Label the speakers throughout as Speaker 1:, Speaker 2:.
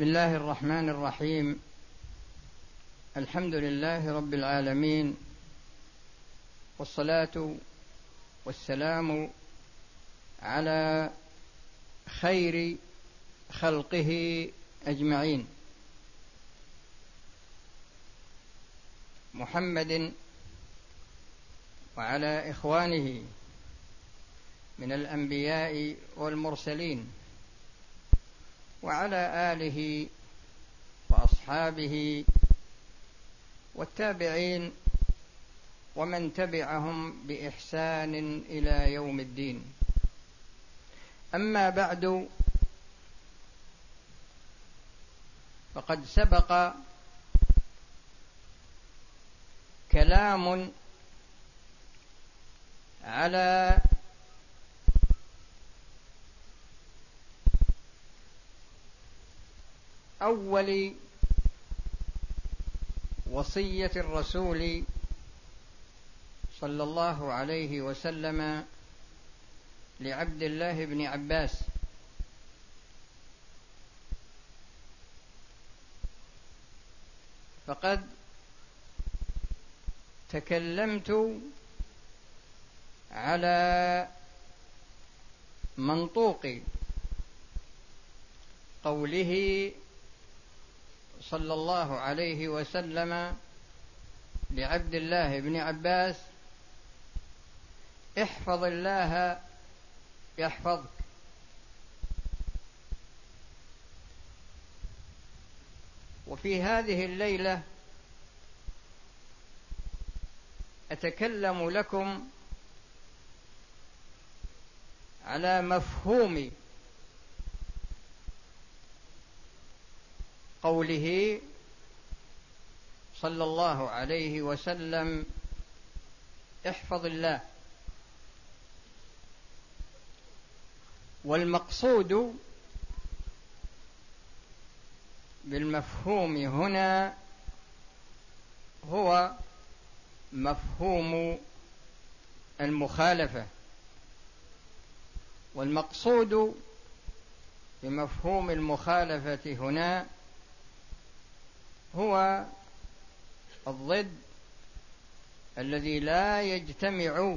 Speaker 1: بسم الله الرحمن الرحيم. الحمد لله رب العالمين والصلاة والسلام على خير خلقه أجمعين. محمد وعلى إخوانه من الأنبياء والمرسلين. وعلى آله وأصحابه والتابعين ومن تبعهم بإحسان إلى يوم الدين. أما بعد فقد سبق كلام على أول وصية الرسول صلى الله عليه وسلم لعبد الله بن عباس. فقد تكلمت على منطوق قوله صلى الله عليه وسلم لعبد الله بن عباس احفظ الله يحفظك. وفي هذه الليلة أتكلم لكم على مفهوم قوله صلى الله عليه وسلم احفظ الله. والمقصود بالمفهوم هنا هو مفهوم المخالفة. والمقصود بمفهوم المخالفة هنا هو الضد الذي لا يجتمع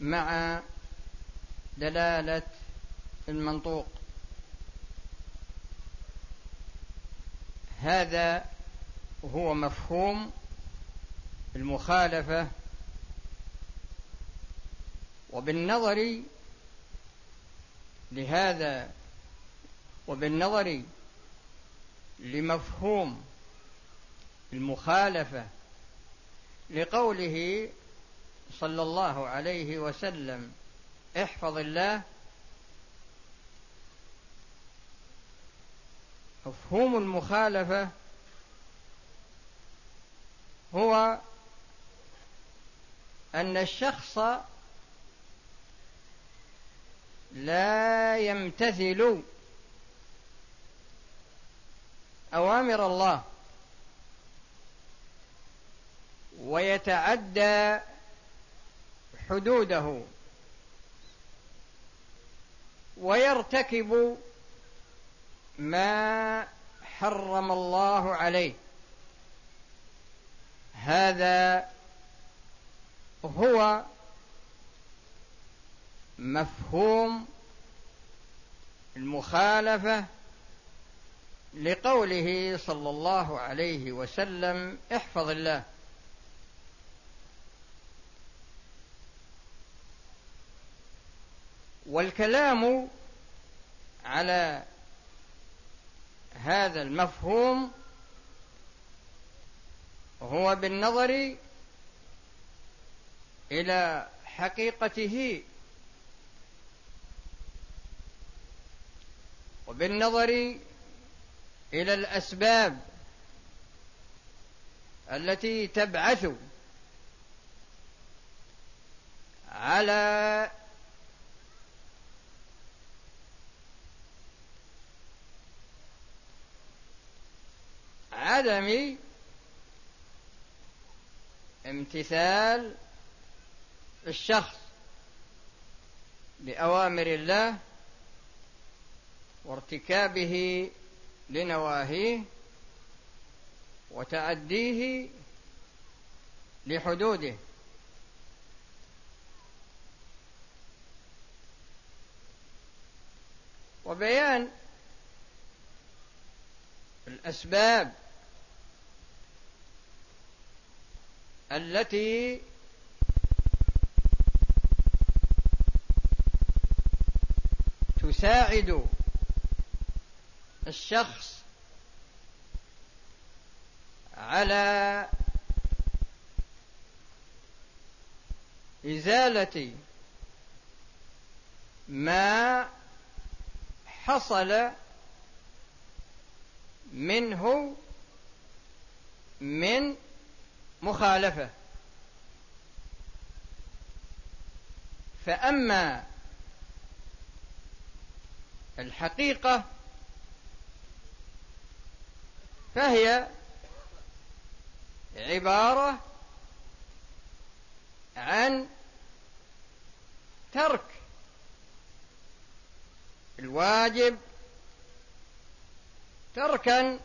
Speaker 1: مع دلالة المنطوق. هذا هو مفهوم المخالفة. وبالنظر لهذا وبالنظر لمفهوم المخالفة لقوله صلى الله عليه وسلم احفظ الله مفهوم المخالفة هو أن الشخص لا يمتثل أوامر الله. ويتعدى حدوده. ويرتكب ما حرم الله عليه. هذا هو مفهوم المخالفة لقوله صلى الله عليه وسلم احفظ الله. والكلام على هذا المفهوم هو بالنظر إلى حقيقته وبالنظر إلى الأسباب التي تبعث على عدم امتثال الشخص بأوامر الله وارتكابه لنواهيه وتعديه لحدوده. وبيان الأسباب التي تساعد الشخص على إزالة ما حصل منه من مخالفة. فأما الحقيقة فهي عبارة عن ترك الواجب تركا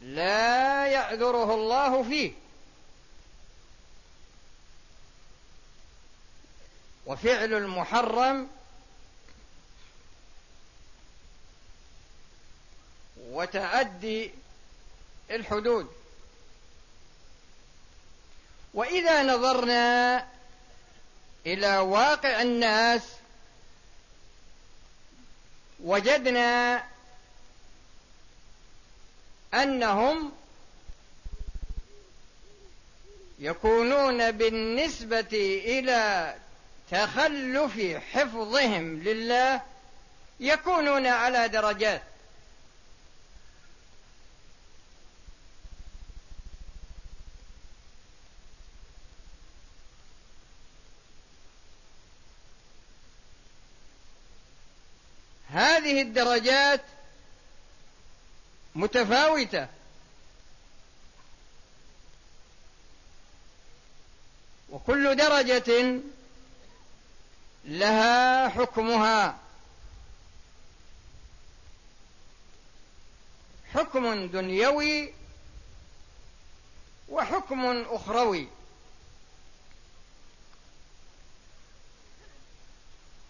Speaker 1: لا يعذره الله فيه. وفعل المحرم وتعدي الحدود. وإذا نظرنا إلى واقع الناس وجدنا أنهم يكونون بالنسبة إلى تخلف حفظهم لله يكونون على درجات. هذه الدرجات متفاوتة. وكل درجة لها حكمها. حكم دنيوي وحكم أخروي.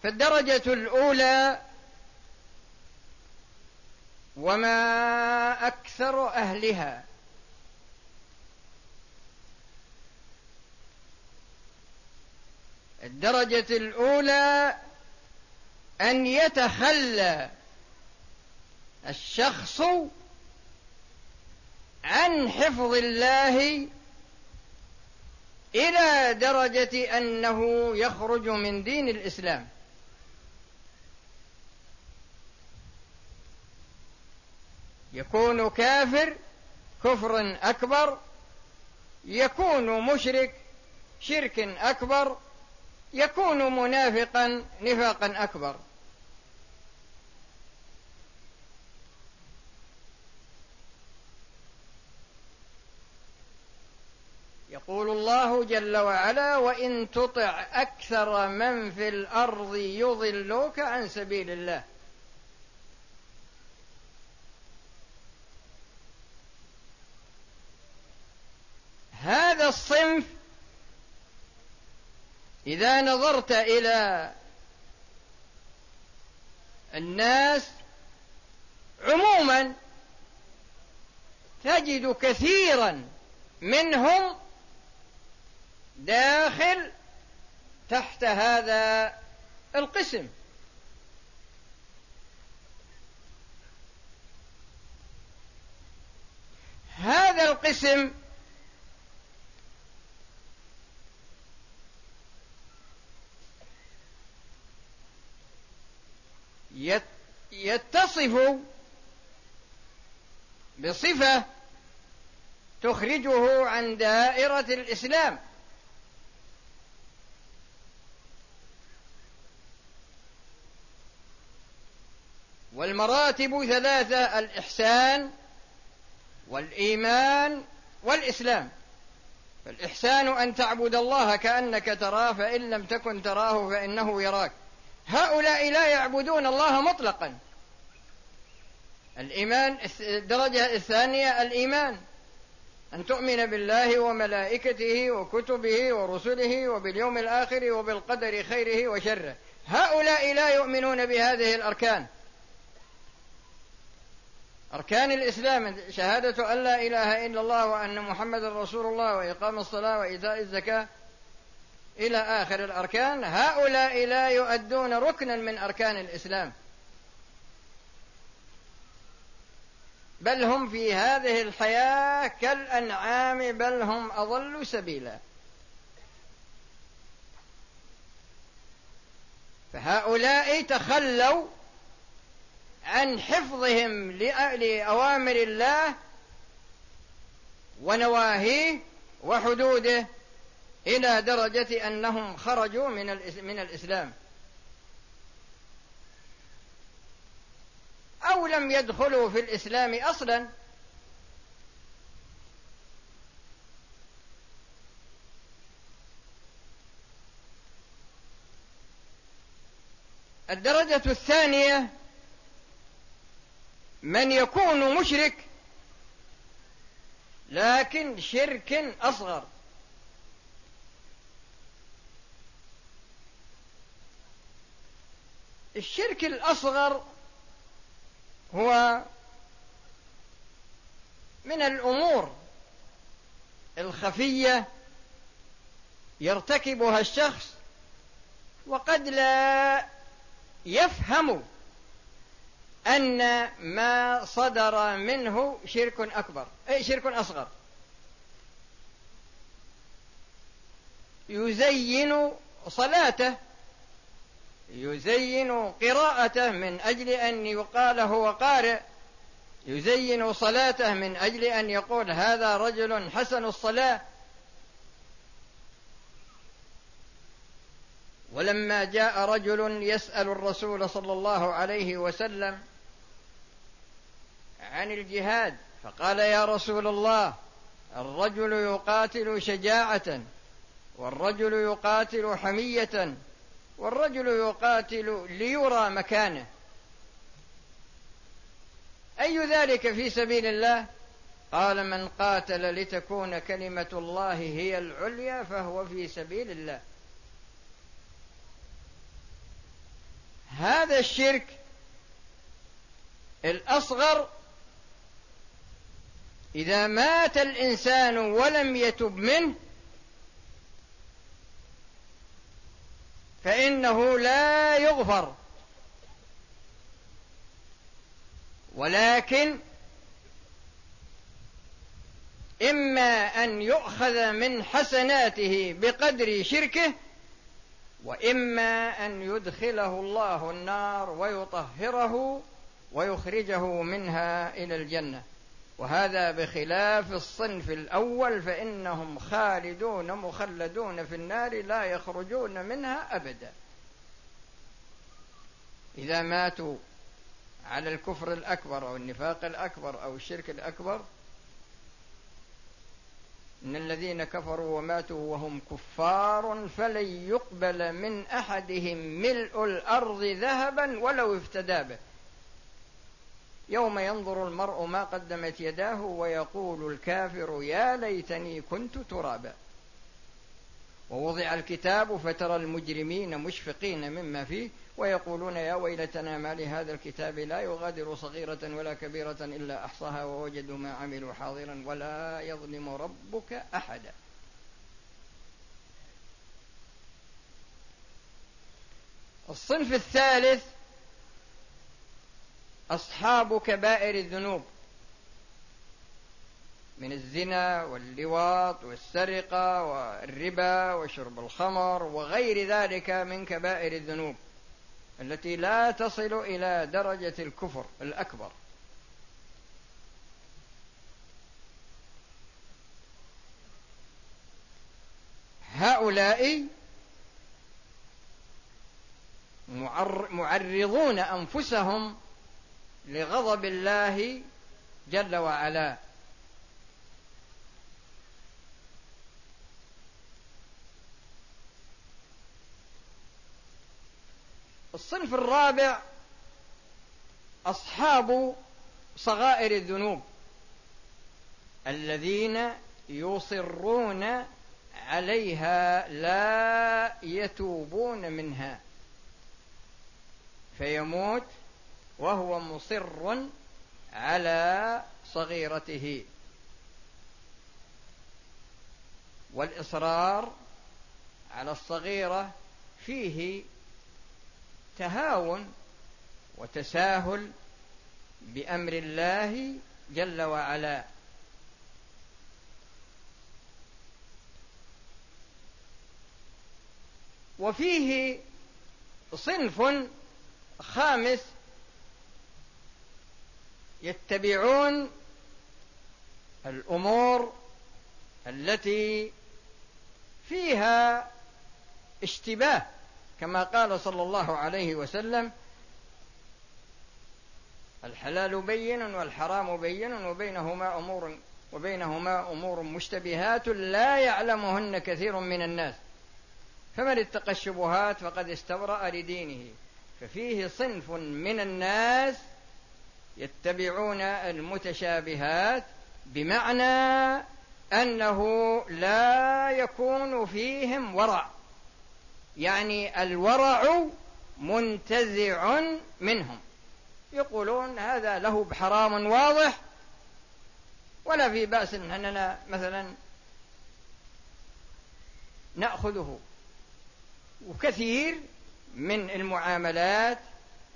Speaker 1: فالدرجة الأولى وما أكثر أهلها. الدرجة الأولى أن يتخلى الشخص عن حفظ الله إلى درجة أنه يخرج من دين الإسلام. يكون كافر كفر أكبر يكون مشرك شرك أكبر يكون منافقا نفاقا أكبر. يقول الله جل وعلا وإن تطع أكثر من في الأرض يضلوك عن سبيل الله. هذا الصنف إذا نظرت إلى الناس عموما تجد كثيرا منهم داخل تحت هذا القسم. هذا القسم يتصف بصفة تخرجه عن دائرة الإسلام. والمراتب ثلاثة الإحسان والإيمان والإسلام. فالإحسان أن تعبد الله كأنك تراه فإن لم تكن تراه فإنه يراك. هؤلاء لا يعبدون الله مطلقا. الإيمان الدرجة الثانية الإيمان. أن تؤمن بالله وملائكته وكتبه ورسله وباليوم الآخر وبالقدر خيره وشره. هؤلاء لا يؤمنون بهذه الأركان. أركان الإسلام شهادة أن لا إله إلا الله وأن محمد رسول الله وإقام الصلاة وإيتاء الزكاة. إلى آخر الأركان هؤلاء لا يؤدون ركنا من أركان الإسلام. بل هم في هذه الحياة كالأنعام بل هم أضل سبيلا. فهؤلاء تخلوا عن حفظهم لأوامر الله ونواهيه وحدوده. إلى درجة أنهم خرجوا من من الإسلام. أو لم يدخلوا في الإسلام أصلا. الدرجة الثانية من يكون مشرك لكن شرك أصغر. الشرك الأصغر هو من الأمور الخفية يرتكبها الشخص وقد لا يفهم أن ما صدر منه شرك أكبر أي شرك أصغر. يزين صلاته يزين قراءته من أجل أن يقال هو قارئ. يزين صلاته من أجل أن يقول هذا رجل حسن الصلاة. ولما جاء رجل يسأل الرسول صلى الله عليه وسلم عن الجهاد فقال يا رسول الله الرجل يقاتل شجاعة والرجل يقاتل حمية. والرجل يقاتل ليرى مكانه. أي ذلك في سبيل الله؟ قال من قاتل لتكون كلمة الله هي العليا فهو في سبيل الله. هذا الشرك الأصغر إذا مات الإنسان ولم يتب منه فإنه لا يغفر. ولكن إما أن يؤخذ من حسناته بقدر شركه وإما أن يدخله الله النار ويطهره ويخرجه منها إلى الجنة. وهذا بخلاف الصنف الأول فإنهم خالدون مخلدون في النار لا يخرجون منها أبدا. إذا ماتوا على الكفر الأكبر أو النفاق الأكبر أو الشرك الأكبر إن الذين كفروا وماتوا وهم كفار فلن يقبل من أحدهم ملء الأرض ذهبا ولو افتدى به. يوم ينظر المرء ما قدمت يداه ويقول الكافر يا ليتني كنت ترابا. ووضع الكتاب فترى المجرمين مشفقين مما فيه ويقولون يا ويلتنا ما لهذا الكتاب لا يغادر صغيرة ولا كبيرة إلا أحصاها ووجدوا ما عملوا حاضرا ولا يظلم ربك أحدا. الصنف الثالث أصحاب كبائر الذنوب. من الزنا واللواط والسرقة والربا وشرب الخمر وغير ذلك من كبائر الذنوب التي لا تصل إلى درجة الكفر الأكبر. هؤلاء معرضون أنفسهم لغضب الله جل وعلا. الصنف الرابع أصحاب صغائر الذنوب الذين يصرون عليها لا يتوبون منها فيموت وهو مصر على صغيرته. والإصرار على الصغيرة فيه تهاون وتساهل بأمر الله جل وعلا. وفيه صنف خامس يتبعون الأمور التي فيها اشتباه كما قال صلى الله عليه وسلم الحلال بين والحرام بين وبينهما أمور وبينهما أمور مشتبهات لا يعلمهن كثير من الناس. فمن اتقى الشبهات فقد استبرأ لدينه ففيه صنف من الناس يتبعون المتشابهات بمعنى أنه لا يكون فيهم ورع. يعني الورع منتزع منهم. يقولون هذا له بحرام واضح ولا في بأس أننا مثلا نأخذه. وكثير من المعاملات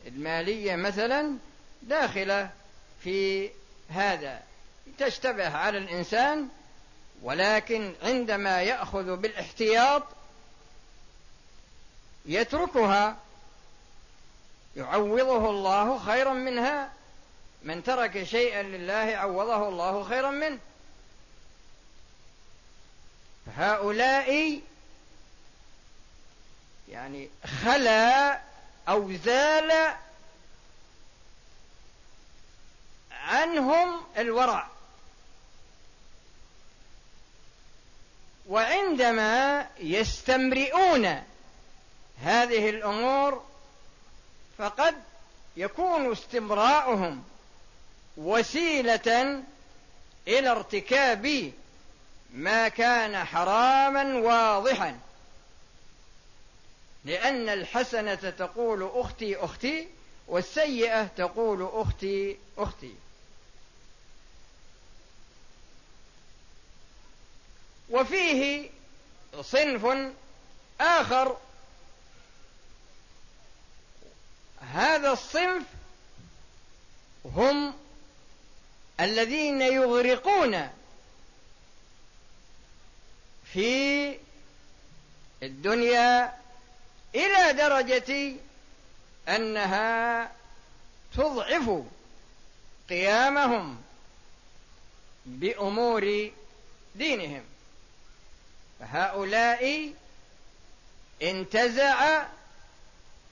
Speaker 1: المالية مثلا داخلة في هذا تشتبه على الإنسان ولكن عندما يأخذ بالاحتياط يتركها يعوضه الله خيرا منها من ترك شيئا لله عوضه الله خيرا منه. هؤلاء يعني خلا أو زال عنهم الورع. وعندما يستمرئون هذه الأمور فقد يكون استمراؤهم وسيلة إلى ارتكاب ما كان حراما واضحا. لأن الحسنة تقول أختي أختي والسيئة تقول أختي أختي. وفيه صنف آخر. هذا الصنف هم الذين يغرقون في الدنيا إلى درجة أنها تضعف قيامهم بأمور دينهم. فهؤلاء انتزع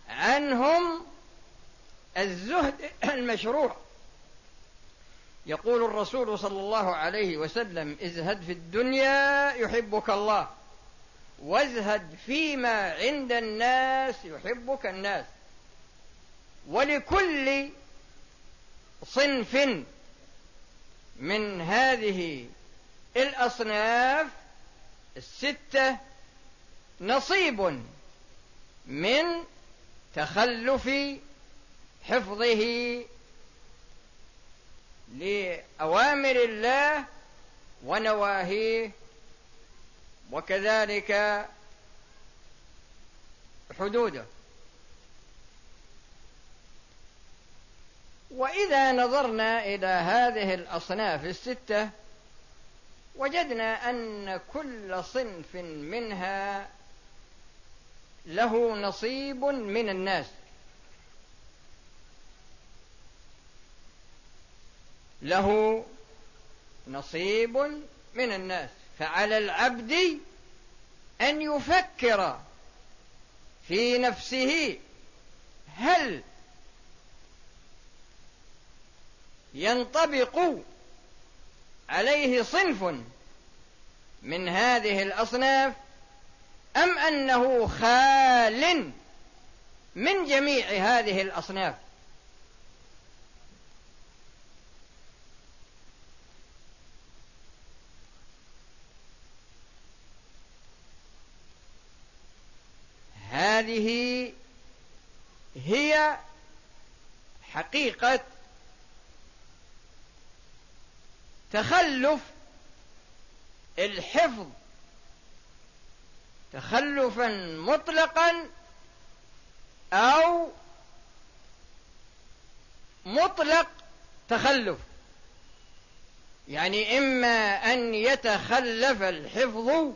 Speaker 1: عنهم الزهد المشروع. يقول الرسول صلى الله عليه وسلم ازهد في الدنيا يحبك الله وازهد فيما عند الناس يحبك الناس. ولكل صنف من هذه الأصناف الستة نصيب من تخلف حفظه لأوامر الله ونواهيه وكذلك حدوده. وإذا نظرنا إلى هذه الأصناف الستة وجدنا أن كل صنف منها له نصيب من الناس. له نصيب من الناس. فعلى العبد أن يفكر في نفسه. هل ينطبق عليه صنف من هذه الأصناف أم أنه خال من جميع هذه الأصناف؟ هذه هي حقيقة تخلف الحفظ تخلفا مطلقا أو مطلق تخلف. يعني إما أن يتخلف الحفظ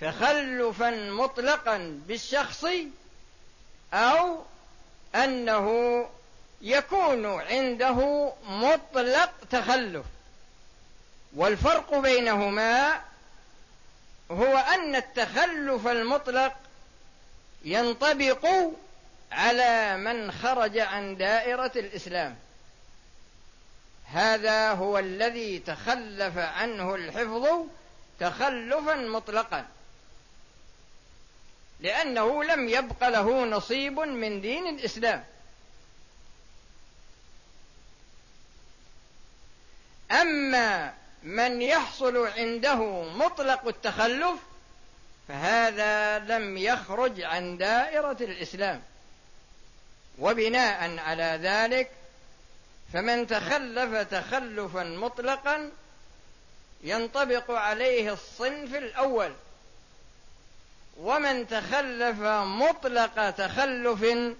Speaker 1: تخلفا مطلقا بالشخص أو أنه يكون عنده مطلق تخلف. والفرق بينهما هو أن التخلف المطلق ينطبق على من خرج عن دائرة الإسلام. هذا هو الذي تخلف عنه الحفظ تخلفا مطلقا لأنه لم يبق له نصيب من دين الإسلام. أما من يحصل عنده مطلق التخلف فهذا لم يخرج عن دائرة الإسلام. وبناء على ذلك فمن تخلف تخلفا مطلقا ينطبق عليه الصنف الأول. ومن تخلف مطلق تخلف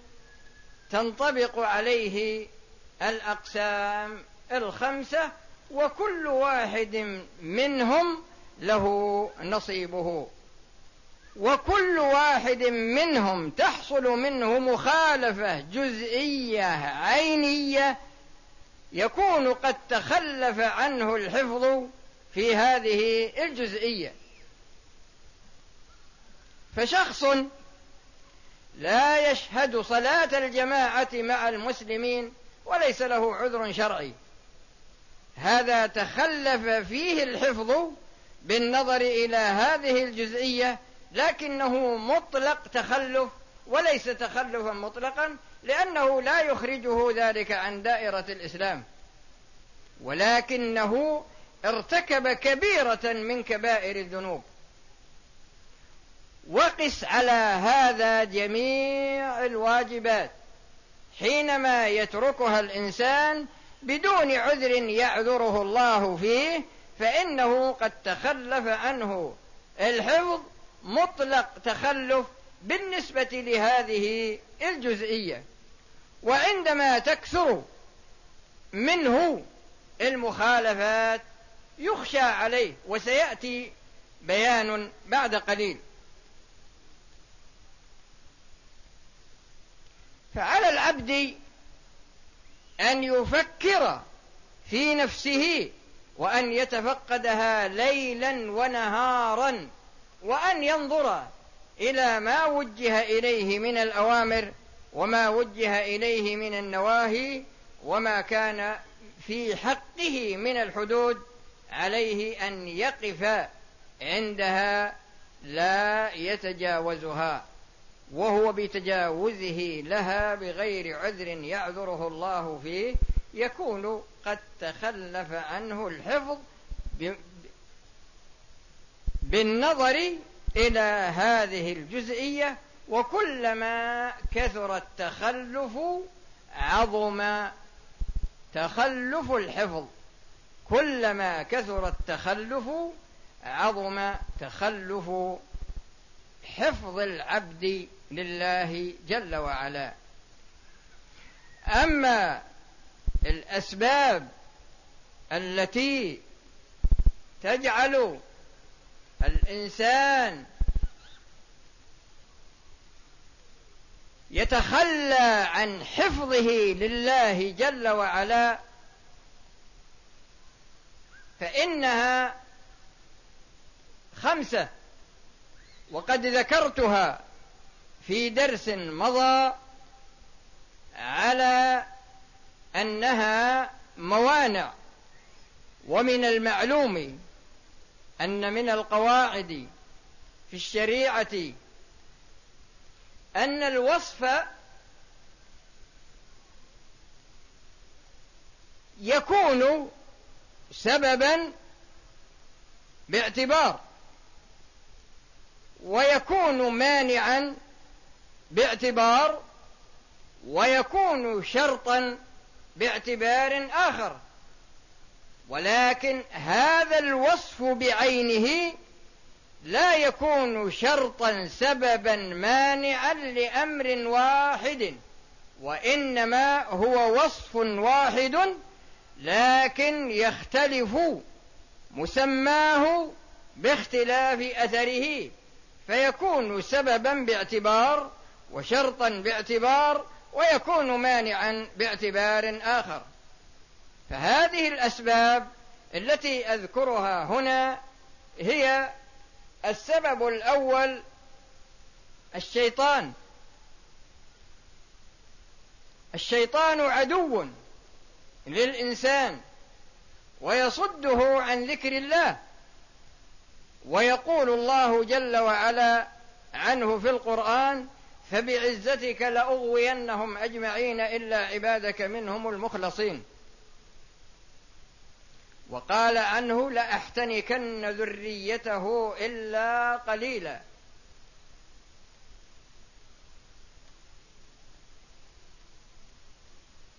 Speaker 1: تنطبق عليه الأقسام الخمسة وكل واحد منهم له نصيبه. وكل واحد منهم تحصل منه مخالفة جزئية عينية يكون قد تخلف عنه الحفظ في هذه الجزئية. فشخص لا يشهد صلاة الجماعة مع المسلمين وليس له عذر شرعي. هذا تخلف فيه الحفظ بالنظر إلى هذه الجزئية لكنه مطلق تخلف وليس تخلفا مطلقا لأنه لا يخرجه ذلك عن دائرة الإسلام. ولكنه ارتكب كبيرة من كبائر الذنوب. وقس على هذا جميع الواجبات. حينما يتركها الإنسان بدون عذر يعذره الله فيه فإنه قد تخلف عنه. الحفظ مطلق تخلف بالنسبة لهذه الجزئية. وعندما تكثر منه المخالفات يخشى عليه وسيأتي بيان بعد قليل. فعلى العبد أن يفكر في نفسه وأن يتفقدها ليلا ونهارا وأن ينظر إلى ما وجه إليه من الأوامر وما وجه إليه من النواهي وما كان في حقه من الحدود عليه أن يقف عندها لا يتجاوزها. وهو بتجاوزه لها بغير عذر يعذره الله فيه يكون قد تخلف عنه الحفظ بالنظر إلى هذه الجزئية وكلما كثر التخلف عظم تخلف الحفظ. كلما كثر التخلف عظم تخلف حفظ العبد لله جل وعلا. أما الأسباب التي تجعل الإنسان يتخلى عن حفظه لله جل وعلا فإنها خمسة وقد ذكرتها في درس مضى على أنها موانع ومن المعلوم أن من القواعد في الشريعة أن الوصف يكون سببا باعتبار ويكون مانعا باعتبار ويكون شرطا باعتبار آخر. ولكن هذا الوصف بعينه لا يكون شرطا سببا مانعا لأمر واحد وإنما هو وصف واحد لكن يختلف مسماه باختلاف أثره فيكون سببا باعتبار وشرطا باعتبار ويكون مانعا باعتبار آخر. فهذه الأسباب التي أذكرها هنا هي السبب الأول الشيطان. الشيطان عدو للإنسان ويصده عن ذكر الله ويقول الله جل وعلا عنه في القرآن فبعزتك لأغوينهم أجمعين إلا عبادك منهم المخلصين. وقال عنه لأحتنكن ذريته إلا قليلا.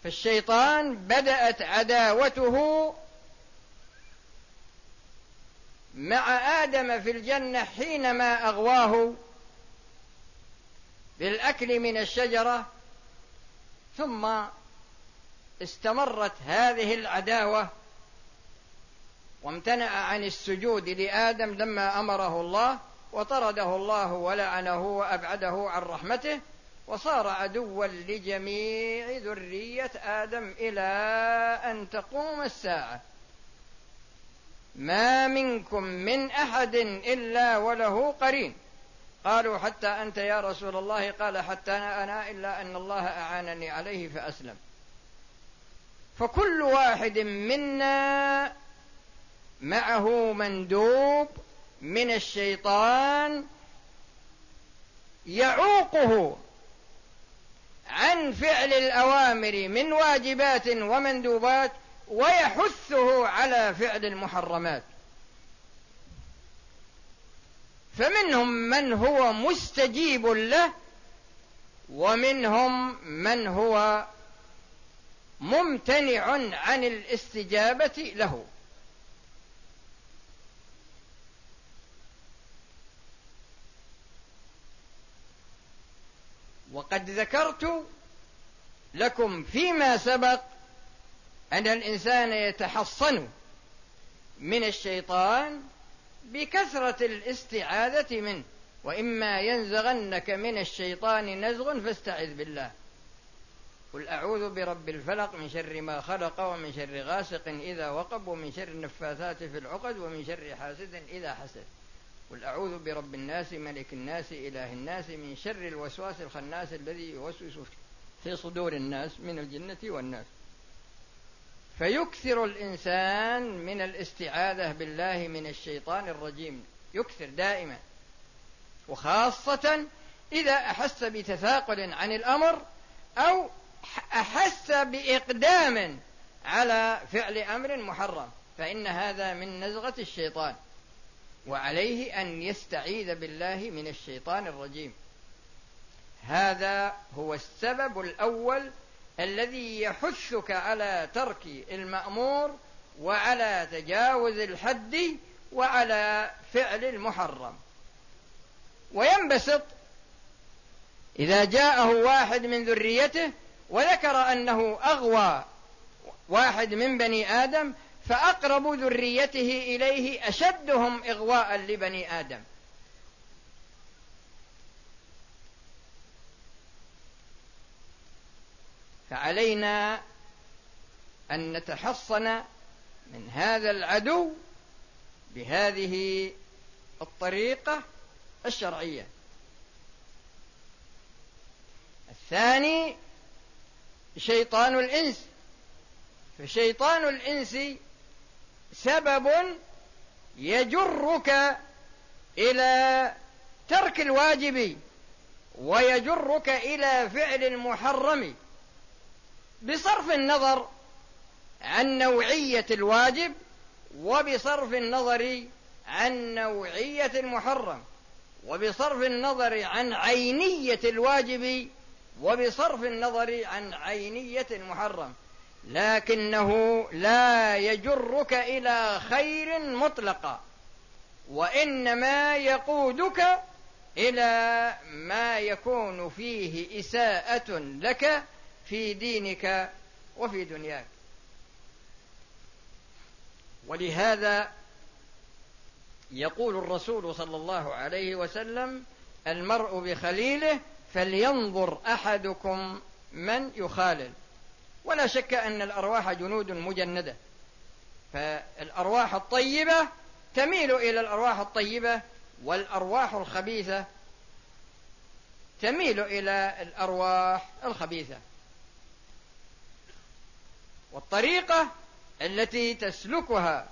Speaker 1: فالشيطان بدأت عداوته مع آدم في الجنة حينما أغواه. بالأكل من الشجرة ثم استمرت هذه العداوة وامتنع عن السجود لآدم لما أمره الله وطرده الله ولعنه وأبعده عن رحمته وصار عدوا لجميع ذرية آدم إلى أن تقوم الساعة. ما منكم من أحد إلا وله قرين. قالوا حتى أنت يا رسول الله قال حتى أنا إلا أن الله أعانني عليه فأسلم. فكل واحد منا معه مندوب من الشيطان يعوقه عن فعل الأوامر من واجبات ومندوبات ويحثه على فعل المحرمات. فمنهم من هو مستجيب له ومنهم من هو ممتنع عن الاستجابة له. وقد ذكرت لكم فيما سبق أن الإنسان يتحصن من الشيطان بكثرة الاستعاذة منه وإما ينزغنك من الشيطان نزغ فاستعذ بالله. قل أعوذ برب الفلق من شر ما خلق ومن شر غاسق إذا وقب ومن شر النفاثات في العقد ومن شر حاسد إذا حسد. قل أعوذ برب الناس ملك الناس إله الناس من شر الوسواس الخناس الذي يوسوس في صدور الناس من الجنة والناس. فيكثر الإنسان من الاستعاذة بالله من الشيطان الرجيم. يكثر دائما. وخاصة إذا أحس بتثاقل عن الأمر أو أحس بإقدام على فعل أمر محرم فإن هذا من نزغة الشيطان. وعليه أن يستعيذ بالله من الشيطان الرجيم. هذا هو السبب الأول الذي يحثك على ترك المأمور وعلى تجاوز الحد وعلى فعل المحرم. وينبسط إذا جاءه واحد من ذريته وذكر أنه أغوى واحد من بني آدم فأقرب ذريته إليه أشدهم إغواء لبني آدم. فعلينا أن نتحصن من هذا العدو بهذه الطريقة الشرعية. الثاني شيطان الإنس. فشيطان الإنس سبب يجرك إلى ترك الواجب ويجرك إلى فعل المحرم. بصرف النظر عن نوعية الواجب وبصرف النظر عن نوعية المحرم وبصرف النظر عن عينية الواجب وبصرف النظر عن عينية المحرم. لكنه لا يجرك إلى خير مطلقا وإنما يقودك إلى ما يكون فيه إساءة لك في دينك وفي دنياك. ولهذا يقول الرسول صلى الله عليه وسلم المرء بخليله فلينظر أحدكم من يخالل. ولا شك أن الأرواح جنود مجندة. فالأرواح الطيبة تميل إلى الأرواح الطيبة والأرواح الخبيثة تميل إلى الأرواح الخبيثة. والطريقة التي تسلكها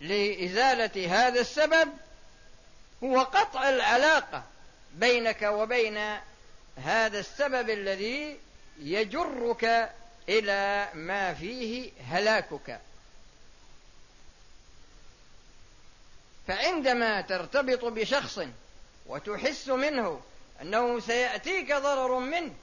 Speaker 1: لإزالة هذا السبب هو قطع العلاقة بينك وبين هذا السبب الذي يجرك إلى ما فيه هلاكك. فعندما ترتبط بشخص وتحس منه أنه سيأتيك ضرر منه